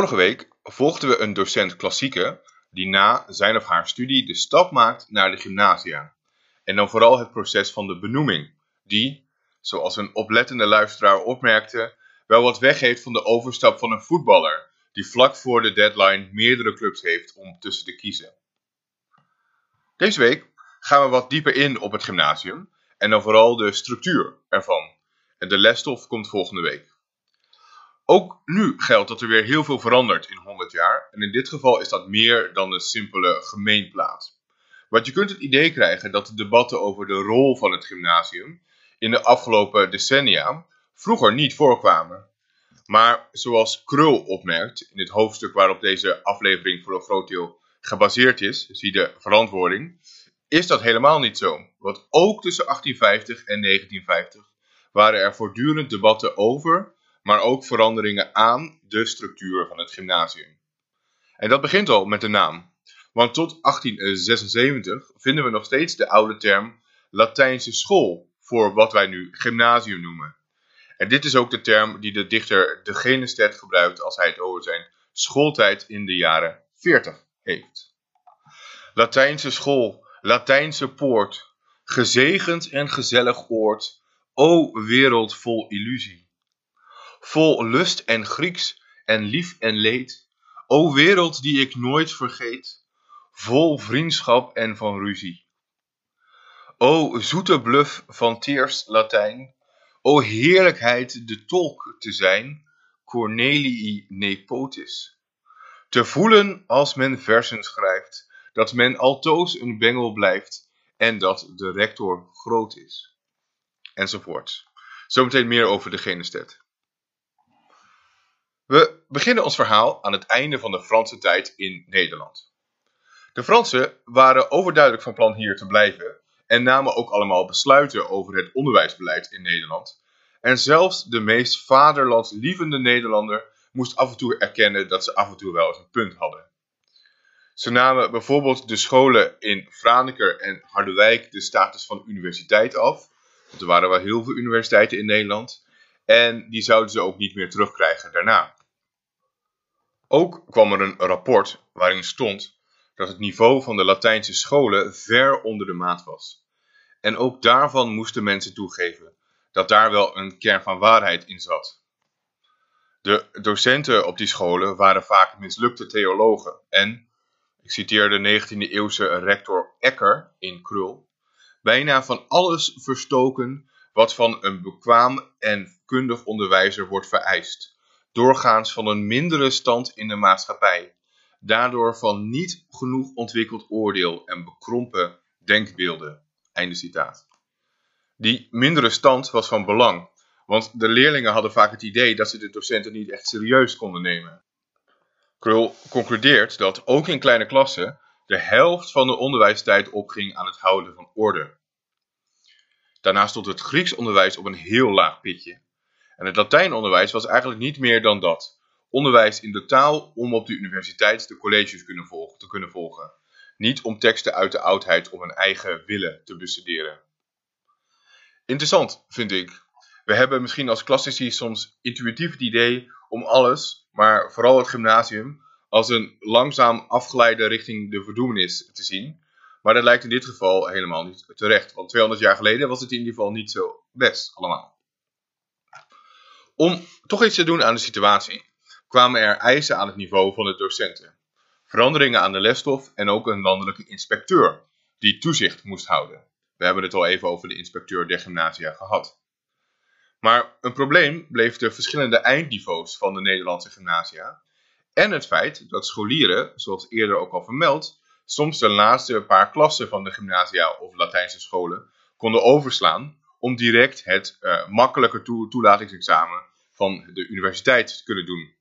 Vorige week volgden we een docent klassieke die na zijn of haar studie de stap maakt naar de gymnasia. En dan vooral het proces van de benoeming, die, zoals een oplettende luisteraar opmerkte, wel wat weggeeft van de overstap van een voetballer die vlak voor de deadline meerdere clubs heeft om tussen te kiezen. Deze week gaan we wat dieper in op het gymnasium en dan vooral de structuur ervan. En de lesstof komt volgende week. Ook nu geldt dat er weer heel veel verandert in 100 jaar. En in dit geval is dat meer dan een simpele gemeenplaat. Want je kunt het idee krijgen dat de debatten over de rol van het gymnasium in de afgelopen decennia vroeger niet voorkwamen. Maar zoals Krul opmerkt in het hoofdstuk waarop deze aflevering voor een groot deel gebaseerd is, zie de verantwoording, is dat helemaal niet zo. Want ook tussen 1850 en 1950 waren er voortdurend debatten over maar ook veranderingen aan de structuur van het gymnasium. En dat begint al met de naam. Want tot 1876 vinden we nog steeds de oude term Latijnse school voor wat wij nu gymnasium noemen. En dit is ook de term die de dichter De Genestedt gebruikt als hij het over zijn schooltijd in de jaren 40 heeft. Latijnse school, Latijnse poort, gezegend en gezellig oord, o wereld vol illusie vol lust en Grieks en lief en leed. O wereld die ik nooit vergeet, vol vriendschap en van ruzie. O zoete bluf van Teers Latijn, o heerlijkheid de tolk te zijn, Cornelii Nepotis. Te voelen als men versen schrijft, dat men altoos een bengel blijft en dat de rector groot is. Enzovoort. Zometeen meer over de Genestet. We beginnen ons verhaal aan het einde van de Franse tijd in Nederland. De Fransen waren overduidelijk van plan hier te blijven en namen ook allemaal besluiten over het onderwijsbeleid in Nederland. En zelfs de meest vaderlandslievende Nederlander moest af en toe erkennen dat ze af en toe wel eens een punt hadden. Ze namen bijvoorbeeld de scholen in Franeker en Harderwijk de status van universiteit af. Want er waren wel heel veel universiteiten in Nederland. En die zouden ze ook niet meer terugkrijgen daarna. Ook kwam er een rapport waarin stond dat het niveau van de Latijnse scholen ver onder de maat was. En ook daarvan moesten mensen toegeven dat daar wel een kern van waarheid in zat. De docenten op die scholen waren vaak mislukte theologen en, ik citeer de 19e eeuwse rector Ecker in Krul, bijna van alles verstoken wat van een bekwaam en kundig onderwijzer wordt vereist doorgaans van een mindere stand in de maatschappij, daardoor van niet genoeg ontwikkeld oordeel en bekrompen denkbeelden. Einde citaat. Die mindere stand was van belang, want de leerlingen hadden vaak het idee dat ze de docenten niet echt serieus konden nemen. Krul concludeert dat ook in kleine klassen de helft van de onderwijstijd opging aan het houden van orde. Daarnaast stond het Grieks onderwijs op een heel laag pitje en het Latijnonderwijs was eigenlijk niet meer dan dat. Onderwijs in de taal om op de universiteit de colleges kunnen volgen, te kunnen volgen. Niet om teksten uit de oudheid om een eigen willen te bestuderen. Interessant, vind ik. We hebben misschien als klassici soms intuïtief het idee om alles, maar vooral het gymnasium, als een langzaam afgeleide richting de verdoemenis te zien. Maar dat lijkt in dit geval helemaal niet terecht, want 200 jaar geleden was het in ieder geval niet zo best allemaal. Om toch iets te doen aan de situatie, kwamen er eisen aan het niveau van de docenten. Veranderingen aan de lesstof en ook een landelijke inspecteur die toezicht moest houden. We hebben het al even over de inspecteur der gymnasia gehad. Maar een probleem bleef de verschillende eindniveaus van de Nederlandse gymnasia en het feit dat scholieren, zoals eerder ook al vermeld, soms de laatste paar klassen van de gymnasia of Latijnse scholen konden overslaan om direct het uh, makkelijke toelatingsexamen van de universiteit te kunnen doen.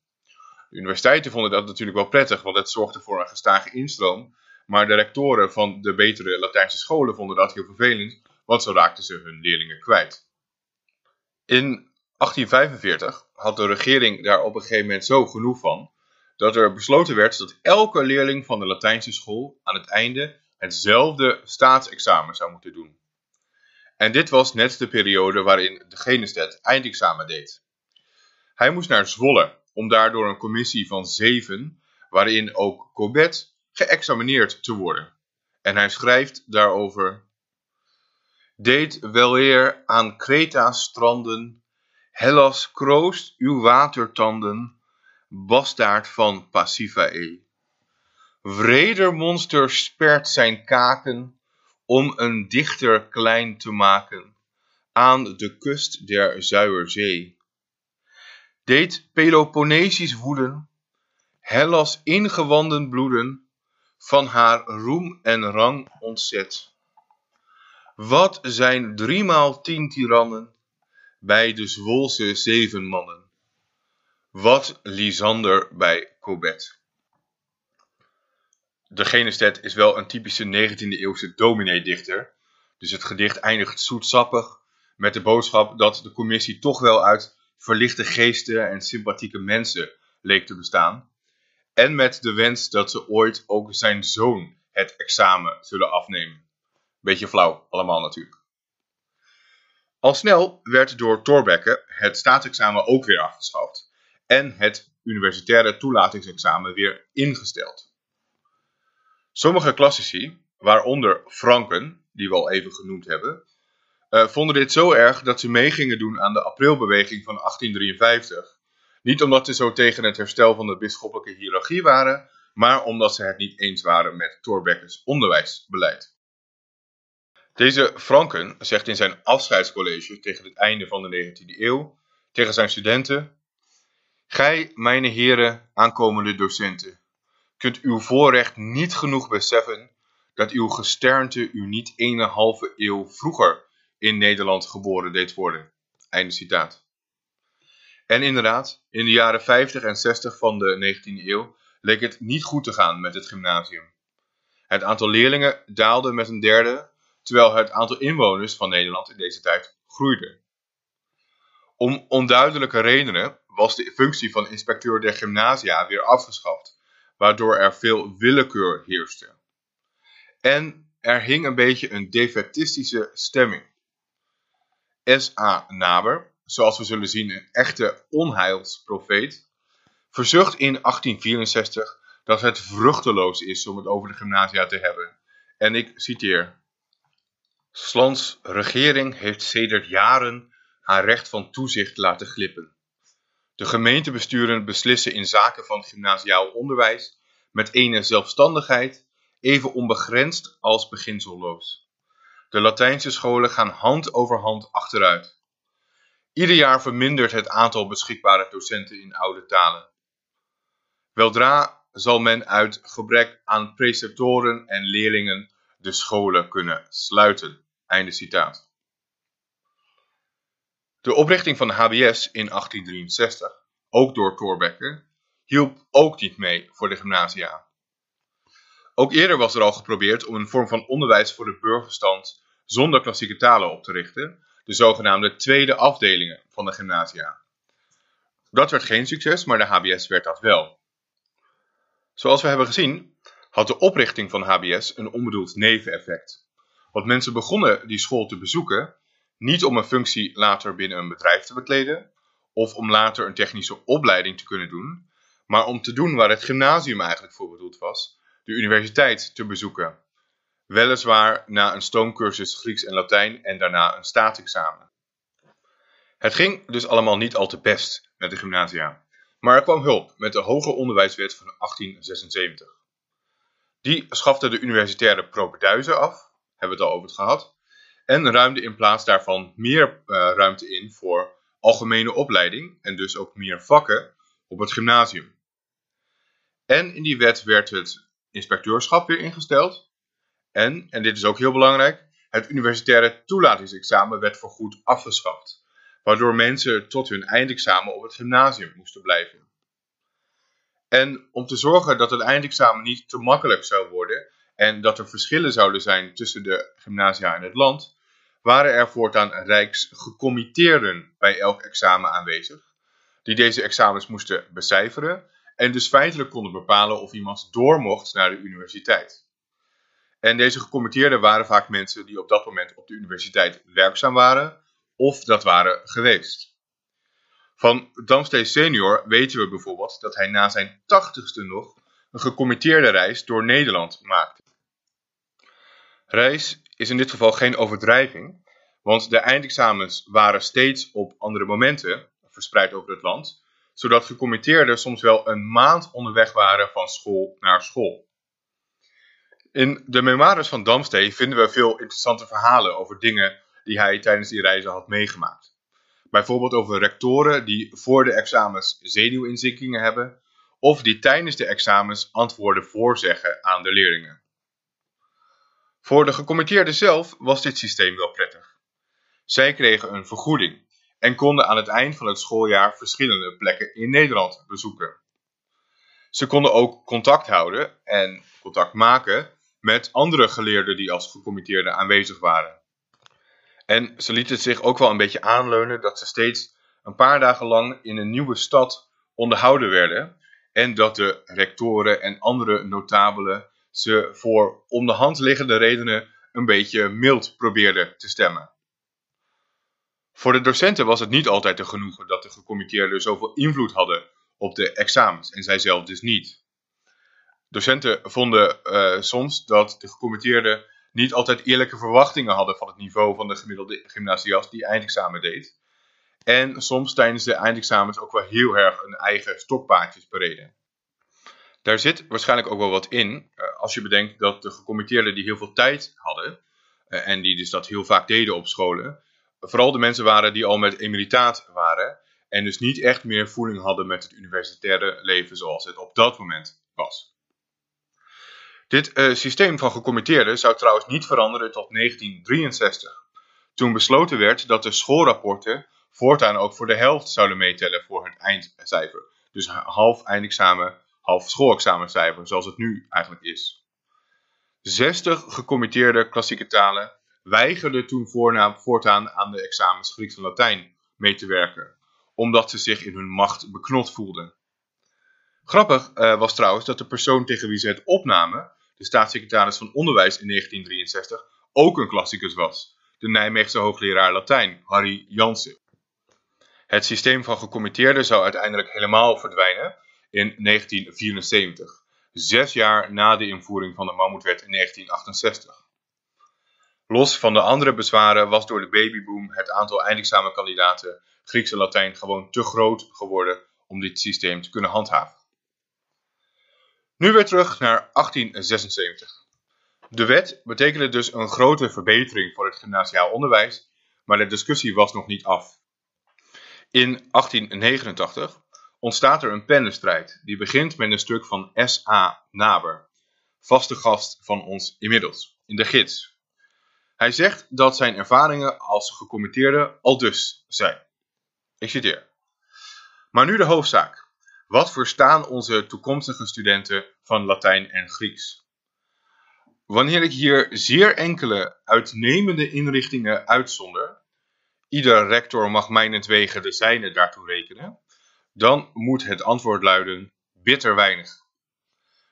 De universiteiten vonden dat natuurlijk wel prettig, want het zorgde voor een gestage instroom. Maar de rectoren van de betere Latijnse scholen vonden dat heel vervelend, want zo raakten ze hun leerlingen kwijt. In 1845 had de regering daar op een gegeven moment zo genoeg van, dat er besloten werd dat elke leerling van de Latijnse school aan het einde hetzelfde staatsexamen zou moeten doen. En dit was net de periode waarin de Genestet eindexamen deed. Hij moest naar Zwolle om daardoor een commissie van zeven, waarin ook Cobbett, geëxamineerd te worden. En hij schrijft daarover: Deed weleer aan Kreta stranden, Hellas kroost uw watertanden, bastaard van Pasiphae. Vreder monster spert zijn kaken om een dichter klein te maken aan de kust der Zuiderzee. Deed Peloponnesisch woeden, Hellas ingewanden bloeden, van haar roem en rang ontzet. Wat zijn driemaal tien tirannen bij de Zwolse zeven mannen? Wat Lysander bij Cobbett. De Genestet is wel een typische 19e eeuwse dominee-dichter. Dus het gedicht eindigt zoetsappig met de boodschap dat de commissie toch wel uit verlichte geesten en sympathieke mensen leek te bestaan. En met de wens dat ze ooit ook zijn zoon het examen zullen afnemen. Beetje flauw, allemaal natuurlijk. Al snel werd door Thorbecke het staatsexamen ook weer afgeschaft en het universitaire toelatingsexamen weer ingesteld. Sommige klassici, waaronder Franken, die we al even genoemd hebben, uh, vonden dit zo erg dat ze mee gingen doen aan de aprilbeweging van 1853. Niet omdat ze zo tegen het herstel van de bisschoppelijke hiërarchie waren, maar omdat ze het niet eens waren met Thorbecke's onderwijsbeleid. Deze Franken zegt in zijn afscheidscollege tegen het einde van de 19e eeuw tegen zijn studenten: Gij, mijn heren, aankomende docenten, kunt uw voorrecht niet genoeg beseffen dat uw gesternte u niet ene halve eeuw vroeger in Nederland geboren deed worden. Einde citaat. En inderdaad, in de jaren 50 en 60 van de 19e eeuw leek het niet goed te gaan met het gymnasium. Het aantal leerlingen daalde met een derde, terwijl het aantal inwoners van Nederland in deze tijd groeide. Om onduidelijke redenen was de functie van inspecteur der gymnasia weer afgeschaft, waardoor er veel willekeur heerste. En er hing een beetje een defetistische stemming. S.A. Naber, zoals we zullen zien een echte onheilsprofeet, verzucht in 1864 dat het vruchteloos is om het over de gymnasia te hebben. En ik citeer. Slans regering heeft sedert jaren haar recht van toezicht laten glippen. De gemeentebesturen beslissen in zaken van gymnasiaal onderwijs met ene zelfstandigheid even onbegrensd als beginselloos. De Latijnse scholen gaan hand over hand achteruit. Ieder jaar vermindert het aantal beschikbare docenten in oude talen. Weldra zal men uit gebrek aan preceptoren en leerlingen de scholen kunnen sluiten. Einde citaat. De oprichting van de HBS in 1863, ook door Thorbecke, hielp ook niet mee voor de gymnasia. Ook eerder was er al geprobeerd om een vorm van onderwijs voor de burgerstand zonder klassieke talen op te richten, de zogenaamde tweede afdelingen van de gymnasia. Dat werd geen succes, maar de HBS werd dat wel. Zoals we hebben gezien, had de oprichting van HBS een onbedoeld neveneffect. Want mensen begonnen die school te bezoeken niet om een functie later binnen een bedrijf te bekleden of om later een technische opleiding te kunnen doen, maar om te doen waar het gymnasium eigenlijk voor bedoeld was, de universiteit te bezoeken. Weliswaar na een stoomcursus Grieks en Latijn en daarna een staatsexamen. Het ging dus allemaal niet al te best met de gymnasia, maar er kwam hulp met de Hoger Onderwijswet van 1876. Die schafte de universitaire propeduizen af, hebben we het al over het gehad, en ruimde in plaats daarvan meer uh, ruimte in voor algemene opleiding en dus ook meer vakken op het gymnasium. En in die wet werd het inspecteurschap weer ingesteld. En, en dit is ook heel belangrijk, het universitaire toelatingsexamen werd voorgoed afgeschaft, waardoor mensen tot hun eindexamen op het gymnasium moesten blijven. En om te zorgen dat het eindexamen niet te makkelijk zou worden en dat er verschillen zouden zijn tussen de gymnasia en het land, waren er voortaan rijksgecommitteerden bij elk examen aanwezig, die deze examens moesten becijferen en dus feitelijk konden bepalen of iemand door mocht naar de universiteit. En deze gecommitteerden waren vaak mensen die op dat moment op de universiteit werkzaam waren of dat waren geweest. Van Damstee senior weten we bijvoorbeeld dat hij na zijn tachtigste nog een gecommitteerde reis door Nederland maakte. Reis is in dit geval geen overdrijving, want de eindexamens waren steeds op andere momenten verspreid over het land, zodat gecommitteerden soms wel een maand onderweg waren van school naar school. In de memoires van Damstee vinden we veel interessante verhalen over dingen die hij tijdens die reizen had meegemaakt. Bijvoorbeeld over rectoren die voor de examens zenuwinzinkingen hebben, of die tijdens de examens antwoorden voorzeggen aan de leerlingen. Voor de gecommitteerden zelf was dit systeem wel prettig. Zij kregen een vergoeding en konden aan het eind van het schooljaar verschillende plekken in Nederland bezoeken. Ze konden ook contact houden en contact maken met andere geleerden die als gecommitteerden aanwezig waren. En ze lieten zich ook wel een beetje aanleunen dat ze steeds een paar dagen lang in een nieuwe stad onderhouden werden en dat de rectoren en andere notabelen ze voor om de hand liggende redenen een beetje mild probeerden te stemmen. Voor de docenten was het niet altijd te genoegen dat de gecommitteerden zoveel invloed hadden op de examens en zij zelf dus niet. Docenten vonden uh, soms dat de gecommitteerden niet altijd eerlijke verwachtingen hadden van het niveau van de gemiddelde gymnasiast die eindexamen deed. En soms tijdens de eindexamens ook wel heel erg een eigen stokpaardjes bereden. Daar zit waarschijnlijk ook wel wat in, uh, als je bedenkt dat de gecommitteerden die heel veel tijd hadden, uh, en die dus dat heel vaak deden op scholen, vooral de mensen waren die al met emeritaat waren, en dus niet echt meer voeling hadden met het universitaire leven zoals het op dat moment was. Dit uh, systeem van gecommitteerden zou trouwens niet veranderen tot 1963. Toen besloten werd dat de schoolrapporten voortaan ook voor de helft zouden meetellen voor het eindcijfer. Dus half eindexamen, half schoolexamencijfer, zoals het nu eigenlijk is. 60 gecommitteerde klassieke talen weigerden toen voortaan aan de examens Grieks en Latijn mee te werken, omdat ze zich in hun macht beknot voelden. Grappig uh, was trouwens dat de persoon tegen wie ze het opnamen de staatssecretaris van Onderwijs in 1963, ook een klassicus was, de Nijmeegse hoogleraar Latijn, Harry Jansen. Het systeem van gecommitteerden zou uiteindelijk helemaal verdwijnen in 1974, zes jaar na de invoering van de Mammoetwet in 1968. Los van de andere bezwaren was door de babyboom het aantal eindexamenkandidaten Grieks en Latijn gewoon te groot geworden om dit systeem te kunnen handhaven. Nu weer terug naar 1876. De wet betekende dus een grote verbetering voor het gymnasiaal onderwijs, maar de discussie was nog niet af. In 1889 ontstaat er een pennenstrijd die begint met een stuk van S.A. Naber, vaste gast van ons inmiddels, in de gids. Hij zegt dat zijn ervaringen als gecommitteerde al dus zijn. Ik citeer. Maar nu de hoofdzaak. Wat verstaan onze toekomstige studenten van Latijn en Grieks? Wanneer ik hier zeer enkele uitnemende inrichtingen uitzonder, ieder rector mag mijnentwege de zijne daartoe rekenen, dan moet het antwoord luiden bitter weinig.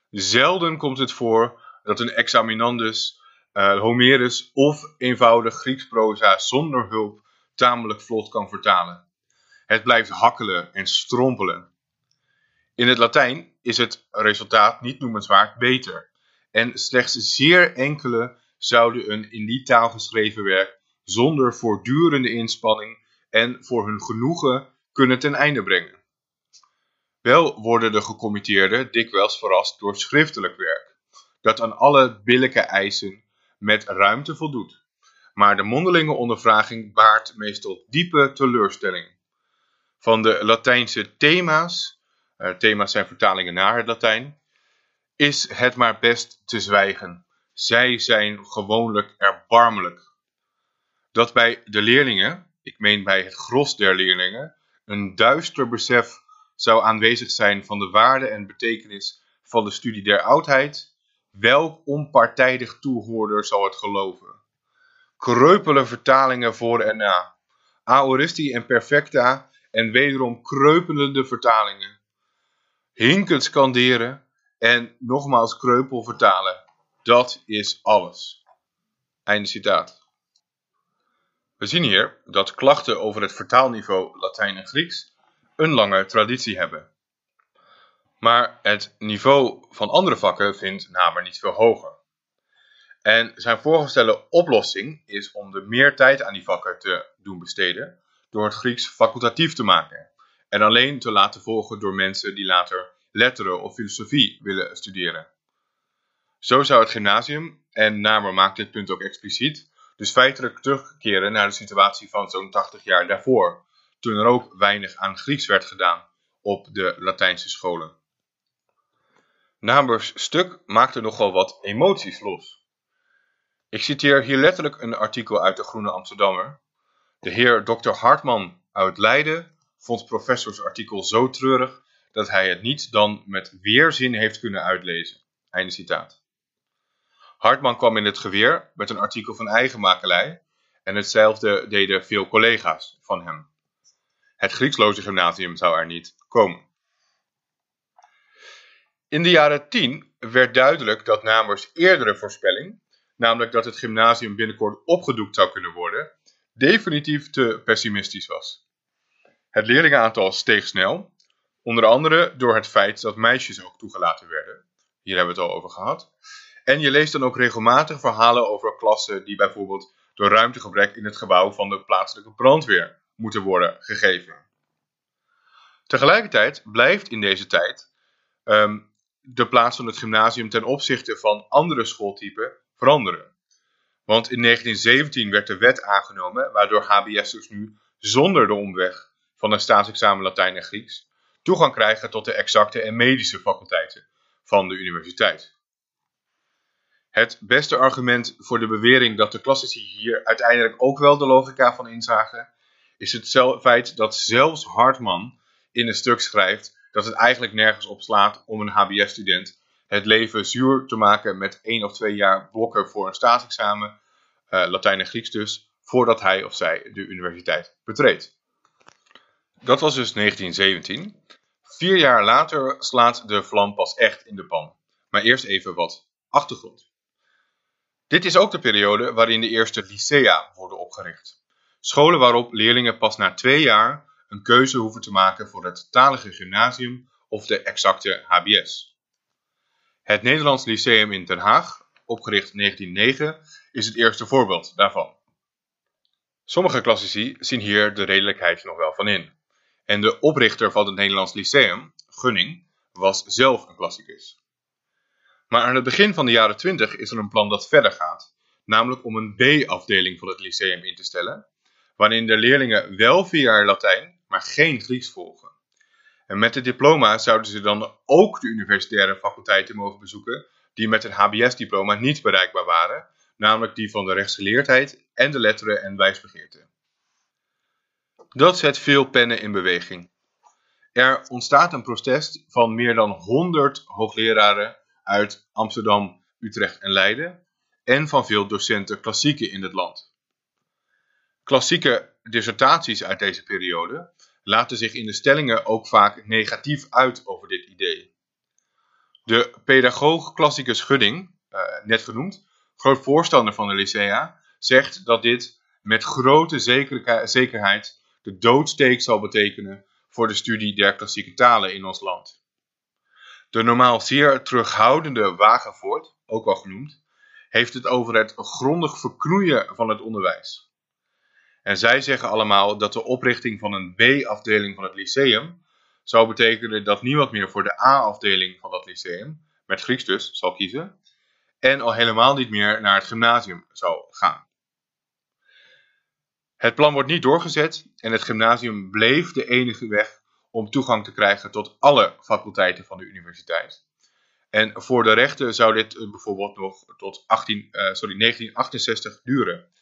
Zelden komt het voor dat een examinandus Homerus of eenvoudig Grieks proza zonder hulp tamelijk vlot kan vertalen. Het blijft hakkelen en strompelen. In het Latijn is het resultaat niet noemenswaard beter. En slechts zeer enkele zouden een in die taal geschreven werk zonder voortdurende inspanning en voor hun genoegen kunnen ten einde brengen. Wel worden de gecommitteerden dikwijls verrast door schriftelijk werk, dat aan alle billijke eisen met ruimte voldoet. Maar de mondelinge ondervraging baart meestal diepe teleurstelling. Van de Latijnse thema's uh, thema's zijn vertalingen naar het Latijn, is het maar best te zwijgen. Zij zijn gewoonlijk erbarmelijk. Dat bij de leerlingen, ik meen bij het gros der leerlingen, een duister besef zou aanwezig zijn van de waarde en betekenis van de studie der oudheid, welk onpartijdig toehoorder zal het geloven? Kreupele vertalingen voor en na, aoristi en perfecta en wederom kreupelende vertalingen hinkend skanderen en nogmaals kreupel vertalen. Dat is alles. Einde citaat. We zien hier dat klachten over het vertaalniveau Latijn en Grieks een lange traditie hebben. Maar het niveau van andere vakken vindt Namer niet veel hoger. En zijn voorgestelde oplossing is om er meer tijd aan die vakken te doen besteden door het Grieks facultatief te maken en alleen te laten volgen door mensen die later letteren of filosofie willen studeren. Zo zou het gymnasium, en Namer maakt dit punt ook expliciet, dus feitelijk terugkeren naar de situatie van zo'n 80 jaar daarvoor, toen er ook weinig aan Grieks werd gedaan op de Latijnse scholen. Namers stuk maakte nogal wat emoties los. Ik citeer hier letterlijk een artikel uit de Groene Amsterdammer. De heer Dr. Hartman uit Leiden vond professors artikel zo treurig dat hij het niet dan met weerzin heeft kunnen uitlezen. Einde citaat. Hartman kwam in het geweer met een artikel van eigen makelij en hetzelfde deden veel collega's van hem. Het Grieksloze gymnasium zou er niet komen. In de jaren 10 werd duidelijk dat Namers eerdere voorspelling, namelijk dat het gymnasium binnenkort opgedoekt zou kunnen worden, definitief te pessimistisch was. Het leerlingenaantal steeg snel, onder andere door het feit dat meisjes ook toegelaten werden. Hier hebben we het al over gehad. En je leest dan ook regelmatig verhalen over klassen die bijvoorbeeld door ruimtegebrek in het gebouw van de plaatselijke brandweer moeten worden gegeven. Tegelijkertijd blijft in deze tijd um, de plaats van het gymnasium ten opzichte van andere schooltypen veranderen. Want in 1917 werd de wet aangenomen waardoor HBS'ers nu zonder de omweg van een staatsexamen Latijn en Grieks toegang krijgen tot de exacte en medische faculteiten van de universiteit. Het beste argument voor de bewering dat de klassici hier uiteindelijk ook wel de logica van inzagen, is het feit dat zelfs Hartman in een stuk schrijft dat het eigenlijk nergens op slaat om een HBS-student het leven zuur te maken met één of twee jaar blokken voor een staatsexamen, uh, Latijn en Grieks dus, voordat hij of zij de universiteit betreedt. Dat was dus 1917. Vier jaar later slaat de vlam pas echt in de pan. Maar eerst even wat achtergrond. Dit is ook de periode waarin de eerste licea worden opgericht. Scholen waarop leerlingen pas na twee jaar een keuze hoeven te maken voor het talige gymnasium of de exacte HBS. Het Nederlands Lyceum in Den Haag, opgericht in 1909, is het eerste voorbeeld daarvan. Sommige klassici zien hier de redelijkheid nog wel van in. En de oprichter van het Nederlands Lyceum, Gunning, was zelf een klassicus. Maar aan het begin van de jaren 20 is er een plan dat verder gaat, namelijk om een B-afdeling van het lyceum in te stellen, waarin de leerlingen wel vier jaar Latijn, maar geen Grieks volgen. En met het diploma zouden ze dan ook de universitaire faculteiten mogen bezoeken die met een HBS-diploma niet bereikbaar waren, namelijk die van de rechtsgeleerdheid en de letteren en wijsbegeerte. Dat zet veel pennen in beweging. Er ontstaat een protest van meer dan 100 hoogleraren uit Amsterdam, Utrecht en Leiden en van veel docenten klassieken in het land. Klassieke dissertaties uit deze periode laten zich in de stellingen ook vaak negatief uit over dit idee. De pedagoog klassicus Schudding, uh, net genoemd, groot voorstander van de Lycea, zegt dat dit met grote zekerheid de doodsteek zal betekenen voor de studie der klassieke talen in ons land. De normaal zeer terughoudende Wagenvoort, ook wel genoemd, heeft het over het grondig verknoeien van het onderwijs. En zij zeggen allemaal dat de oprichting van een B-afdeling van het lyceum zou betekenen dat niemand meer voor de A-afdeling van dat lyceum, met Grieks dus, zal kiezen, en al helemaal niet meer naar het gymnasium zou gaan. Het plan wordt niet doorgezet en het gymnasium bleef de enige weg om toegang te krijgen tot alle faculteiten van de universiteit. En voor de rechten zou dit eh, bijvoorbeeld nog tot 18, uh, eh, sorry, 1968 duren.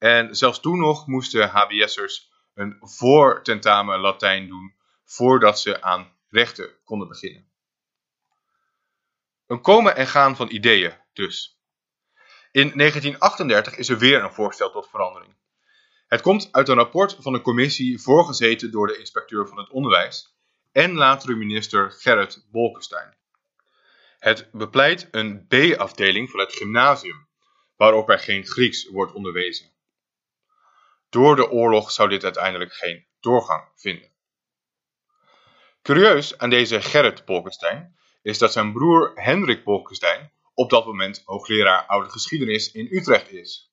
En zelfs toen nog moesten HBS'ers een voortentamen Latijn doen voordat ze aan rechten konden beginnen. Een komen en gaan van ideeën dus. In 1938 is er weer een voorstel tot verandering. Het komt uit een rapport van een commissie voorgezeten door de inspecteur van het onderwijs en latere minister Gerrit Bolkestein. Het bepleit een B-afdeling van het gymnasium, waarop er geen Grieks wordt onderwezen. Door de oorlog zou dit uiteindelijk geen doorgang vinden. Curieus aan deze Gerrit Polkenstein is dat zijn broer Hendrik Polkenstein op dat moment hoogleraar oude geschiedenis in Utrecht is.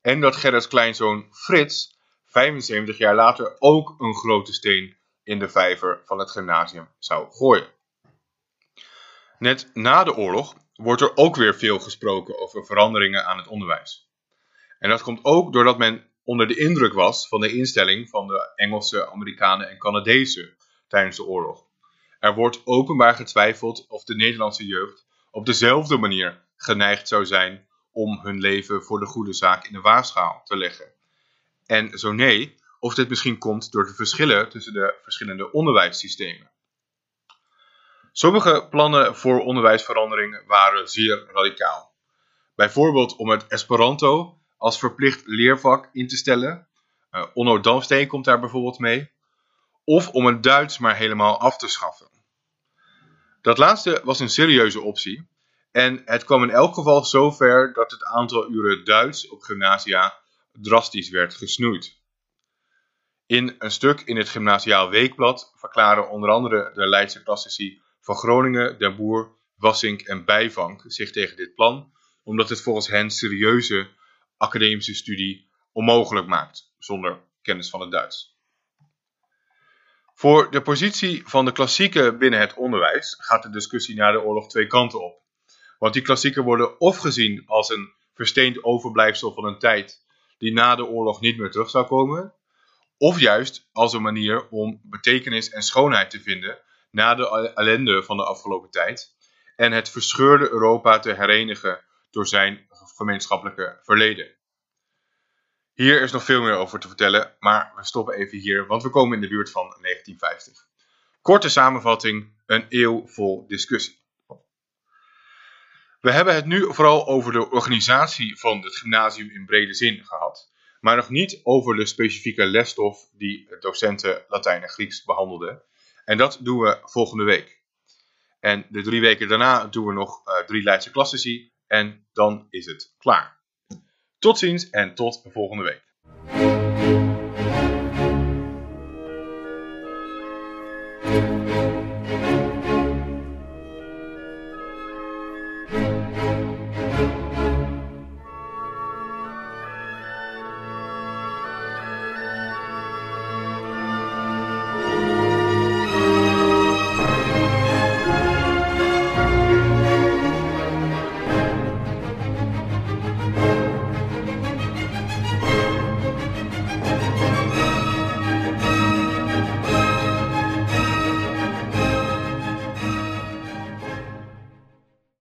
En dat Gerrits kleinzoon Frits 75 jaar later ook een grote steen in de vijver van het gymnasium zou gooien. Net na de oorlog wordt er ook weer veel gesproken over veranderingen aan het onderwijs. En dat komt ook doordat men onder de indruk was van de instelling van de Engelse, Amerikanen en Canadezen tijdens de oorlog. Er wordt openbaar getwijfeld of de Nederlandse jeugd op dezelfde manier geneigd zou zijn om hun leven voor de goede zaak in de waagschaal te leggen. En zo nee, of dit misschien komt door de verschillen tussen de verschillende onderwijssystemen. Sommige plannen voor onderwijsverandering waren zeer radicaal. Bijvoorbeeld om het Esperanto als verplicht leervak in te stellen. Uh, Onno Damsteen komt daar bijvoorbeeld mee. Of om het Duits maar helemaal af te schaffen. Dat laatste was een serieuze optie. En het kwam in elk geval zover dat het aantal uren Duits op gymnasia drastisch werd gesnoeid. In een stuk in het Gymnasiaal Weekblad verklaren onder andere de Leidse klassici van Groningen, Den Boer, Wassink en Bijvank zich tegen dit plan, omdat het volgens hen serieuze academische studie onmogelijk maakt zonder kennis van het Duits. Voor de positie van de klassieken binnen het onderwijs gaat de discussie na de oorlog twee kanten op. Want die klassieken worden of gezien als een versteend overblijfsel van een tijd die na de oorlog niet meer terug zou komen, of juist als een manier om betekenis en schoonheid te vinden na de ellende van de afgelopen tijd en het verscheurde Europa te herenigen door zijn gemeenschappelijke verleden. Hier is nog veel meer over te vertellen, maar we stoppen even hier, want we komen in de buurt van 1950. Korte samenvatting, een eeuw vol discussie. We hebben het nu vooral over de organisatie van het gymnasium in brede zin gehad, maar nog niet over de specifieke lesstof die docenten Latijn en Grieks behandelden. En dat doen we volgende week. En de drie weken daarna doen we nog uh, drie Leidse klassici en dan is het klaar. Tot ziens en tot volgende week.